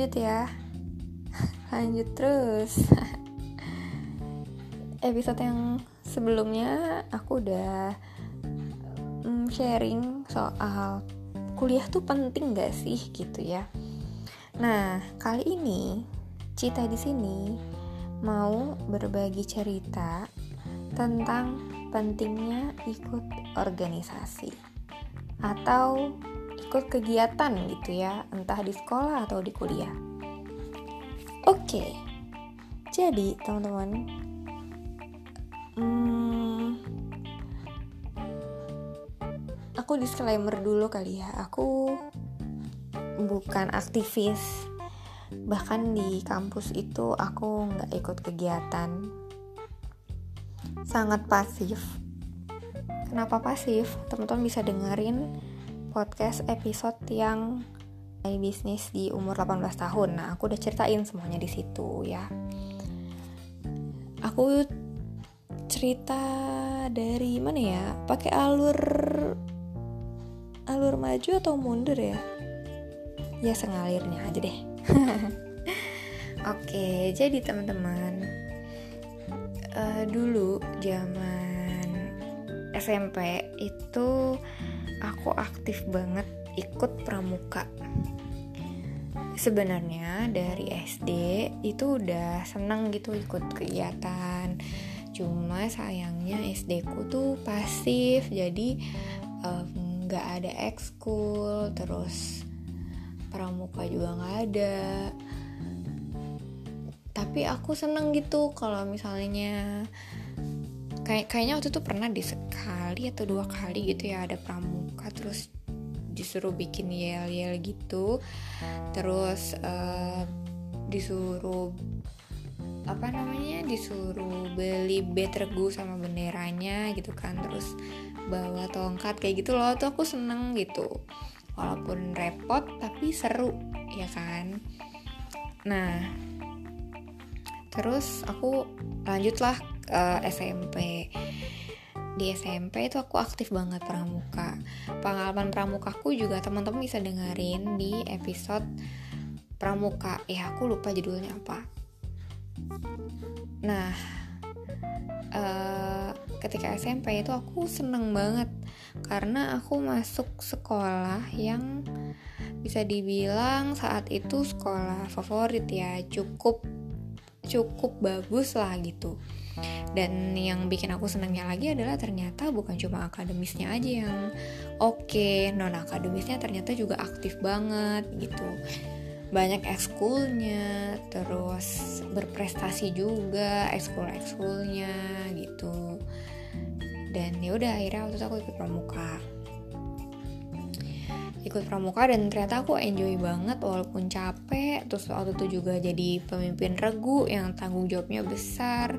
lanjut ya. Lanjut terus. Episode yang sebelumnya aku udah mm, sharing soal kuliah tuh penting gak sih gitu ya. Nah kali ini Cita di sini mau berbagi cerita tentang pentingnya ikut organisasi atau ikut kegiatan gitu ya, entah di sekolah atau di kuliah. Oke, jadi teman-teman, hmm, aku disclaimer dulu kali ya, aku bukan aktivis, bahkan di kampus itu aku nggak ikut kegiatan, sangat pasif. Kenapa pasif? Teman-teman bisa dengerin podcast episode yang bisnis di umur 18 tahun. Nah, aku udah ceritain semuanya di situ ya. Aku cerita dari mana ya? Pakai alur alur maju atau mundur ya? Ya sengalirnya aja deh. Oke, jadi teman-teman uh, dulu zaman SMP itu aku aktif banget ikut pramuka. Sebenarnya dari SD itu udah seneng gitu ikut kegiatan. Cuma sayangnya SD ku tuh pasif, jadi nggak um, ada ekskul, terus pramuka juga nggak ada. Tapi aku seneng gitu kalau misalnya kayak kayaknya waktu itu pernah di sekali atau dua kali gitu ya ada pramuka terus disuruh bikin yel yel gitu. Terus uh, disuruh apa namanya disuruh beli bed regu sama benderanya gitu kan. Terus bawa tongkat kayak gitu loh. Tuh aku seneng gitu. Walaupun repot tapi seru ya kan? Nah terus aku lanjutlah uh, SMP di SMP itu aku aktif banget pramuka. Pengalaman pramukaku juga teman-teman bisa dengerin di episode pramuka. Ya aku lupa judulnya apa. Nah uh, ketika SMP itu aku seneng banget karena aku masuk sekolah yang bisa dibilang saat itu sekolah favorit ya. Cukup cukup bagus lah gitu dan yang bikin aku senangnya lagi adalah ternyata bukan cuma akademisnya aja yang oke okay, non akademisnya ternyata juga aktif banget gitu. Banyak ekskulnya terus berprestasi juga ekskul ekskulnya gitu. Dan ya udah akhirnya waktu itu aku ikut pramuka. Ikut pramuka dan ternyata aku enjoy banget walaupun capek. Terus waktu itu juga jadi pemimpin regu yang tanggung jawabnya besar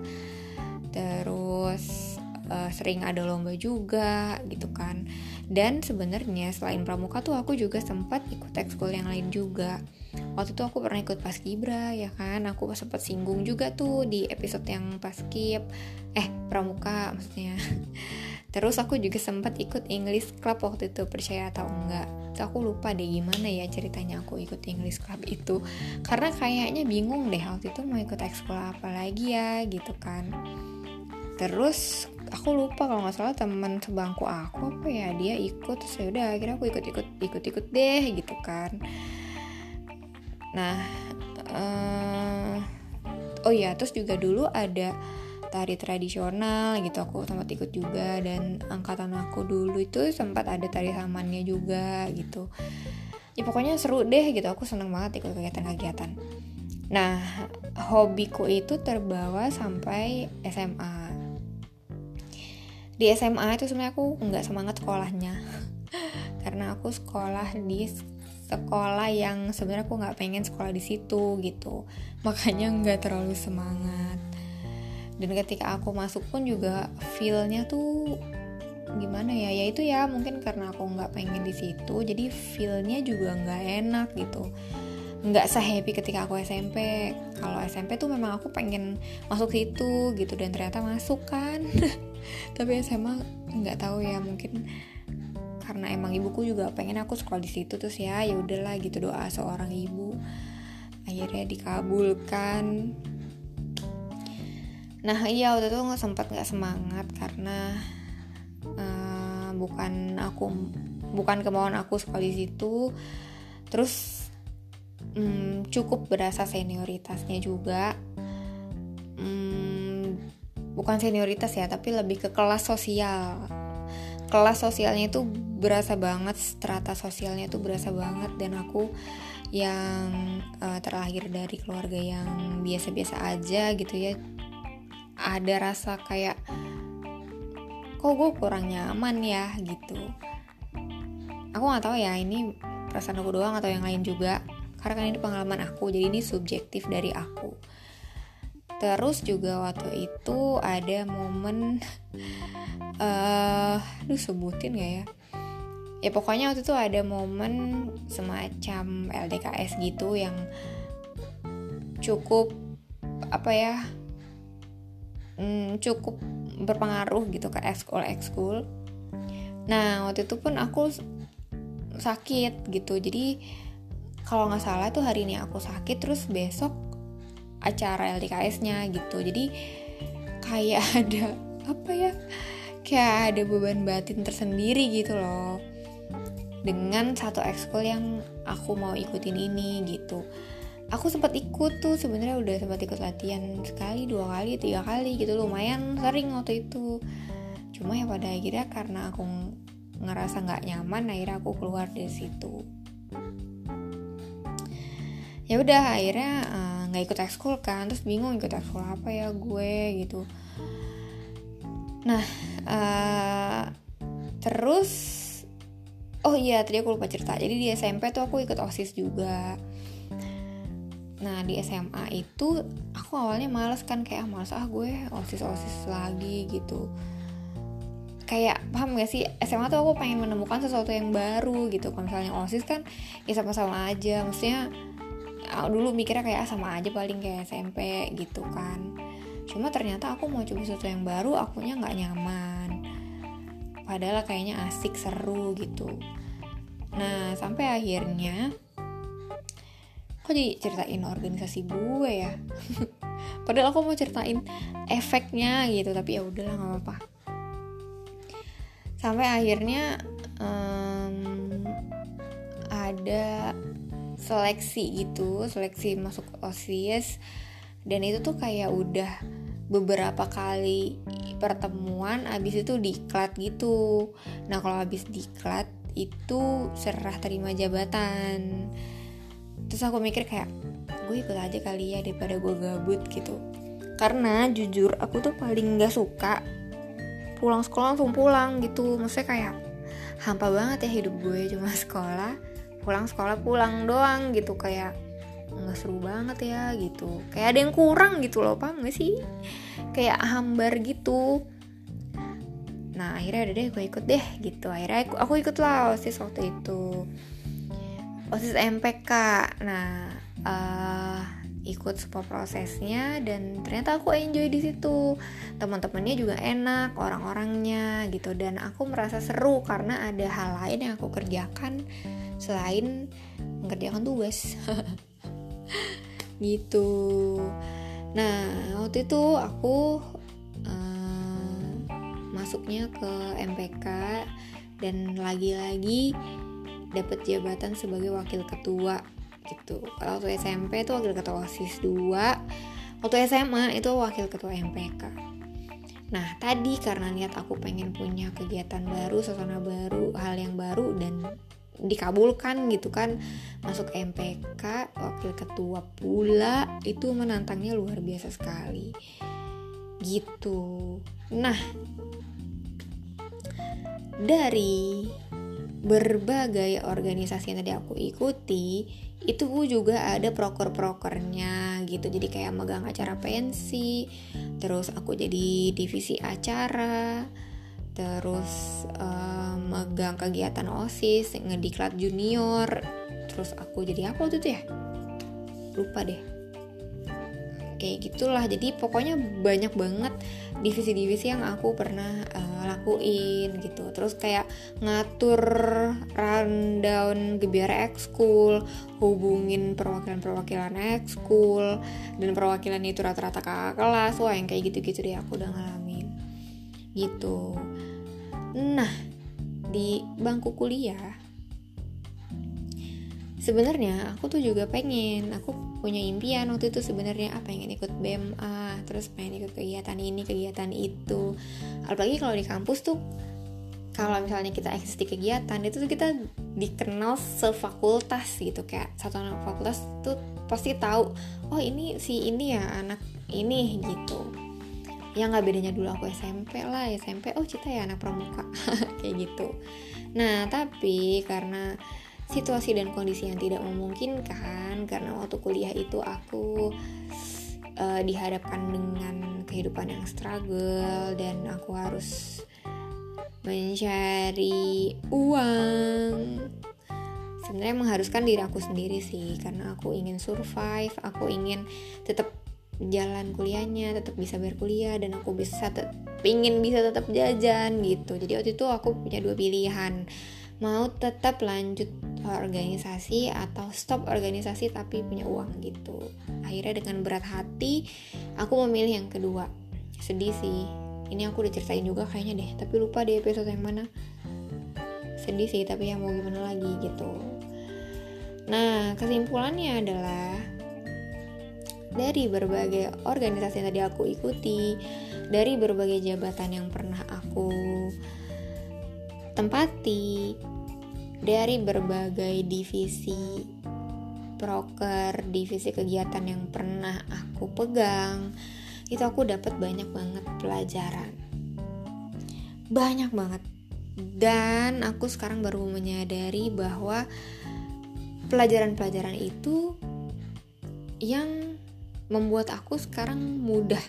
terus uh, sering ada lomba juga gitu kan dan sebenarnya selain pramuka tuh aku juga sempat ikut ekskul yang lain juga waktu itu aku pernah ikut paskibra ya kan aku sempat singgung juga tuh di episode yang paskib eh pramuka maksudnya Terus aku juga sempat ikut English Club waktu itu percaya atau enggak. Terus aku lupa deh gimana ya ceritanya aku ikut English Club itu. Karena kayaknya bingung deh waktu itu mau ikut ekskul apa lagi ya gitu kan. Terus aku lupa kalau nggak salah teman sebangku aku apa ya dia ikut. Terus ya udah akhirnya aku ikut ikut ikut ikut deh gitu kan. Nah, uh, oh ya terus juga dulu ada tari tradisional gitu aku sempat ikut juga. Dan angkatan aku dulu itu sempat ada tari samannya juga gitu. Ya pokoknya seru deh gitu. Aku seneng banget ikut kegiatan-kegiatan. Nah hobiku itu terbawa sampai SMA di SMA itu sebenarnya aku nggak semangat sekolahnya. Karena aku sekolah di sekolah yang sebenarnya aku nggak pengen sekolah di situ gitu. Makanya nggak terlalu semangat. Dan ketika aku masuk pun juga feelnya tuh gimana ya? Ya itu ya mungkin karena aku nggak pengen di situ jadi feelnya juga nggak enak gitu. Nggak sehappy ketika aku SMP kalau SMP tuh memang aku pengen masuk situ gitu dan ternyata masuk kan tapi SMA nggak tahu ya mungkin karena emang ibuku juga pengen aku sekolah di situ terus ya ya udahlah gitu doa seorang ibu. Akhirnya dikabulkan. Nah iya waktu itu nggak sempat nggak semangat karena uh, bukan aku bukan kemauan aku sekolah di situ. Terus um, cukup berasa senioritasnya juga. Um, bukan senioritas ya tapi lebih ke kelas sosial. Kelas sosialnya itu berasa banget strata sosialnya itu berasa banget dan aku yang uh, terlahir dari keluarga yang biasa-biasa aja gitu ya ada rasa kayak kok gue kurang nyaman ya? gitu. Aku nggak tahu ya ini perasaan aku doang atau yang lain juga karena kan ini pengalaman aku jadi ini subjektif dari aku terus juga waktu itu ada momen uh, lu sebutin gak ya? Ya pokoknya waktu itu ada momen semacam LDKS gitu yang cukup apa ya hmm, cukup berpengaruh gitu ke ekskul ekskul. Nah waktu itu pun aku sakit gitu. Jadi kalau nggak salah tuh hari ini aku sakit terus besok acara LDKS-nya gitu. Jadi kayak ada apa ya kayak ada beban batin tersendiri gitu loh. Dengan satu ekskul yang aku mau ikutin ini gitu. Aku sempat ikut tuh sebenarnya udah sempat ikut latihan sekali dua kali tiga kali gitu. Lumayan sering waktu itu. Cuma ya pada akhirnya karena aku ngerasa nggak nyaman akhirnya aku keluar dari situ. Ya udah akhirnya eh, nggak ikut ekskul kan terus bingung ikut ekskul apa ya gue gitu. Nah uh, terus oh iya tadi aku lupa cerita. Jadi di SMP tuh aku ikut osis juga. Nah di SMA itu aku awalnya males kan kayak ah, males ah gue osis osis lagi gitu. Kayak paham gak sih? SMA tuh aku pengen menemukan sesuatu yang baru gitu. Kalau misalnya osis kan ya sama-sama aja. Maksudnya dulu mikirnya kayak ah, sama aja paling kayak SMP gitu kan. Cuma ternyata aku mau coba sesuatu yang baru akunya nggak nyaman. Padahal kayaknya asik seru gitu. Nah sampai akhirnya kok jadi ceritain organisasi gue ya? Padahal aku mau ceritain efeknya gitu. Tapi ya udahlah nggak apa-apa. Sampai akhirnya um, ada seleksi gitu seleksi masuk osis dan itu tuh kayak udah beberapa kali pertemuan abis itu diklat gitu. Nah kalau abis diklat itu serah terima jabatan. Terus aku mikir kayak gue ikut aja kali ya daripada gue gabut gitu. Karena jujur aku tuh paling gak suka pulang sekolah langsung pulang gitu. Maksudnya kayak hampa banget ya hidup gue cuma sekolah pulang sekolah pulang doang gitu kayak nggak seru banget ya gitu. Kayak ada yang kurang gitu loh paham gak sih? Kayak hambar gitu. Nah akhirnya udah deh gue ikut deh gitu. Akhirnya aku, aku ikut lah osis waktu itu. Osis MPK nah uh, ikut semua prosesnya dan ternyata aku enjoy di situ. Teman-temannya juga enak orang-orangnya gitu. Dan aku merasa seru karena ada hal lain yang aku kerjakan selain mengerjakan tugas. Gitu. Nah waktu itu aku uh, masuknya ke MPK dan lagi-lagi dapat jabatan sebagai wakil ketua gitu. Kalau waktu SMP itu wakil ketua OSIS 2 waktu SMA itu wakil ketua MPK nah tadi karena niat aku pengen punya kegiatan baru suasana baru hal yang baru dan dikabulkan gitu kan masuk MPK wakil ketua pula itu menantangnya luar biasa sekali. Gitu. Nah dari berbagai organisasi yang tadi aku ikuti itu juga ada proker-prokernya gitu. Jadi kayak megang acara pensi terus aku jadi divisi acara terus uh, megang kegiatan osis ngediklat junior terus aku jadi apa itu ya? Lupa deh kayak gitulah. Jadi pokoknya banyak banget divisi-divisi yang aku pernah uh, lakuin gitu. Terus kayak ngatur rundown gebiar ekskul hubungin perwakilan-perwakilan ekskul dan perwakilan itu rata-rata kakak kelas. Wah yang kayak gitu-gitu deh aku udah ngalamin. Gitu. Nah di bangku kuliah sebenarnya aku tuh juga pengen. Aku punya impian waktu itu sebenarnya apa pengen ikut BMA terus pengen ikut kegiatan ini kegiatan itu. Apalagi kalau di kampus tuh kalau misalnya kita eksis di kegiatan itu tuh kita dikenal sefakultas gitu kayak satu anak fakultas tuh pasti tahu oh ini si ini ya anak ini gitu. Ya nggak bedanya dulu aku SMP lah SMP oh cita ya anak pramuka kayak gitu. Nah tapi karena situasi dan kondisi yang tidak memungkinkan karena waktu kuliah itu aku uh, dihadapkan dengan kehidupan yang struggle dan aku harus mencari uang. Sebenarnya mengharuskan diri aku sendiri sih karena aku ingin survive aku ingin tetap jalan kuliahnya tetap bisa berkuliah dan aku bisa tetap ingin bisa tetap jajan gitu. Jadi waktu itu aku punya dua pilihan mau tetap lanjut organisasi atau stop organisasi tapi punya uang gitu. Akhirnya dengan berat hati aku memilih yang kedua. Sedih sih. Ini aku udah ceritain juga kayaknya deh tapi lupa di episode yang mana. Sedih sih tapi yang mau gimana lagi gitu. Nah kesimpulannya adalah dari berbagai organisasi yang tadi aku ikuti dari berbagai jabatan yang pernah aku tempati dari berbagai divisi proker, divisi kegiatan yang pernah aku pegang, itu aku dapat banyak banget pelajaran. Banyak banget. Dan aku sekarang baru menyadari bahwa pelajaran-pelajaran itu yang membuat aku sekarang mudah.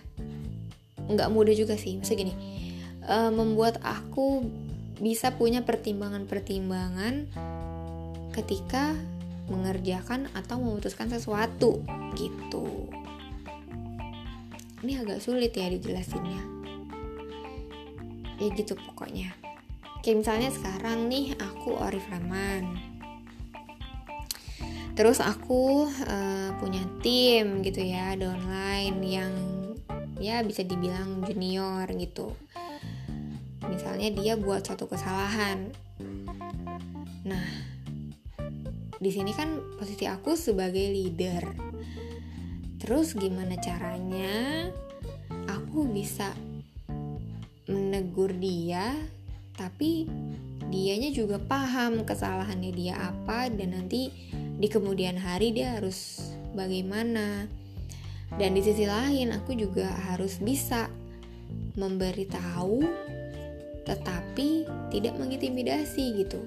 Nggak mudah juga sih, maksudnya gini. Uh, membuat aku bisa punya pertimbangan-pertimbangan ketika mengerjakan atau memutuskan sesuatu gitu. Ini agak sulit ya dijelasinnya. Ya gitu pokoknya. Kayak misalnya sekarang nih aku Orif Rahman. Terus aku uh, punya tim gitu ya, di online yang ya bisa dibilang junior gitu misalnya dia buat suatu kesalahan. Nah di sini kan posisi aku sebagai leader. Terus gimana caranya aku bisa menegur dia tapi dianya juga paham kesalahannya dia apa dan nanti di kemudian hari dia harus bagaimana. Dan di sisi lain aku juga harus bisa memberitahu tetapi tidak mengintimidasi gitu.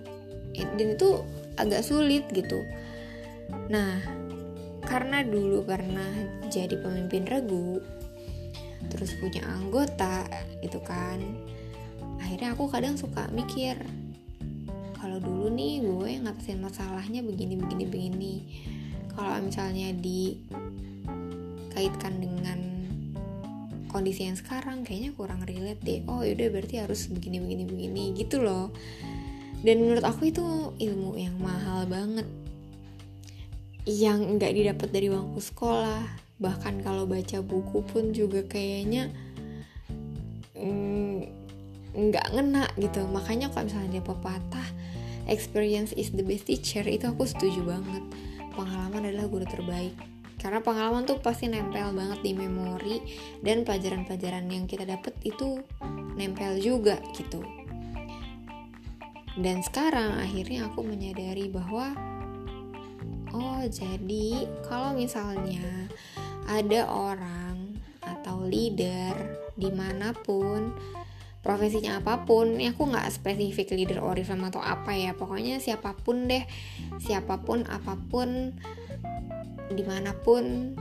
Dan itu agak sulit gitu. Nah karena dulu pernah jadi pemimpin regu terus punya anggota gitu kan akhirnya aku kadang suka mikir kalau dulu nih gue ngatasin masalahnya begini begini begini. Kalau misalnya dikaitkan dengan kondisi yang sekarang kayaknya kurang relate deh. Oh yaudah berarti harus begini begini begini gitu loh. Dan menurut aku itu ilmu yang mahal banget. Yang nggak didapat dari bangku sekolah. Bahkan kalau baca buku pun juga kayaknya mm, nggak mm, ngena gitu. Makanya kalau misalnya dia pepatah experience is the best teacher itu aku setuju banget. Pengalaman adalah guru terbaik karena pengalaman tuh pasti nempel banget di memori dan pelajaran-pelajaran yang kita dapat itu nempel juga gitu. Dan sekarang akhirnya aku menyadari bahwa oh jadi kalau misalnya ada orang atau leader di mana pun profesinya apa pun ini aku nggak spesifik leader oriflame atau apa ya pokoknya siapa pun deh siapa pun apa pun di mana pun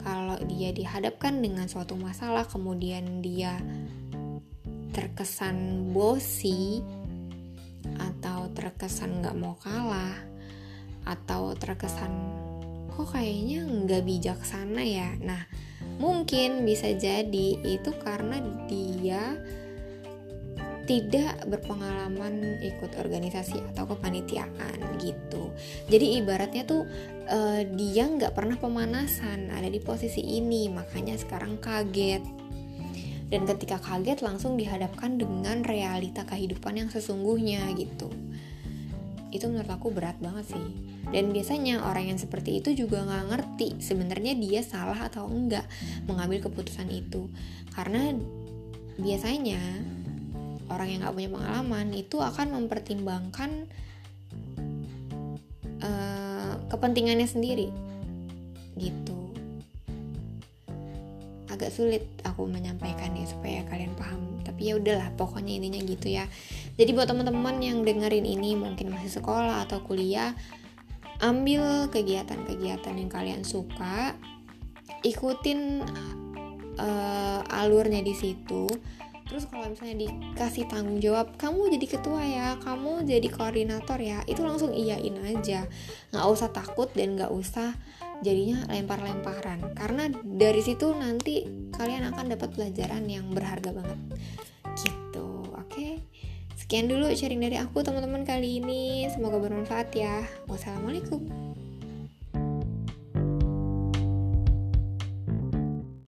kalau dia dihadapkan dengan suatu masalah kemudian dia terkesan bosi atau terkesan nggak mau kalah atau terkesan kok kayaknya nggak bijaksana ya? Nah mungkin bisa jadi itu karena dia tidak berpengalaman ikut organisasi atau kepanitiaan gitu. Jadi ibaratnya tuh uh, dia nggak pernah pemanasan ada di posisi ini makanya sekarang kaget. Dan ketika kaget langsung dihadapkan dengan realita kehidupan yang sesungguhnya gitu. Itu menurut aku berat banget sih. Dan biasanya orang yang seperti itu juga nggak ngerti sebenarnya dia salah atau enggak mengambil keputusan itu. Karena biasanya orang yang nggak punya pengalaman itu akan mempertimbangkan uh, kepentingannya sendiri. Gitu. Agak sulit aku menyampaikannya supaya kalian paham. Tapi ya udahlah pokoknya intinya gitu ya. Jadi buat teman-teman yang dengerin ini mungkin masih sekolah atau kuliah ambil kegiatan-kegiatan yang kalian suka ikutin uh, alurnya di situ terus kalau misalnya dikasih tanggung jawab kamu jadi ketua ya kamu jadi koordinator ya itu langsung iyain aja. Nggak usah takut dan nggak usah jadinya lempar-lemparan. Karena dari situ nanti kalian akan dapat pelajaran yang berharga banget. Gitu. Oke? Okay? sekian dulu sharing dari aku teman-teman kali ini. Semoga bermanfaat ya. Wassalamualaikum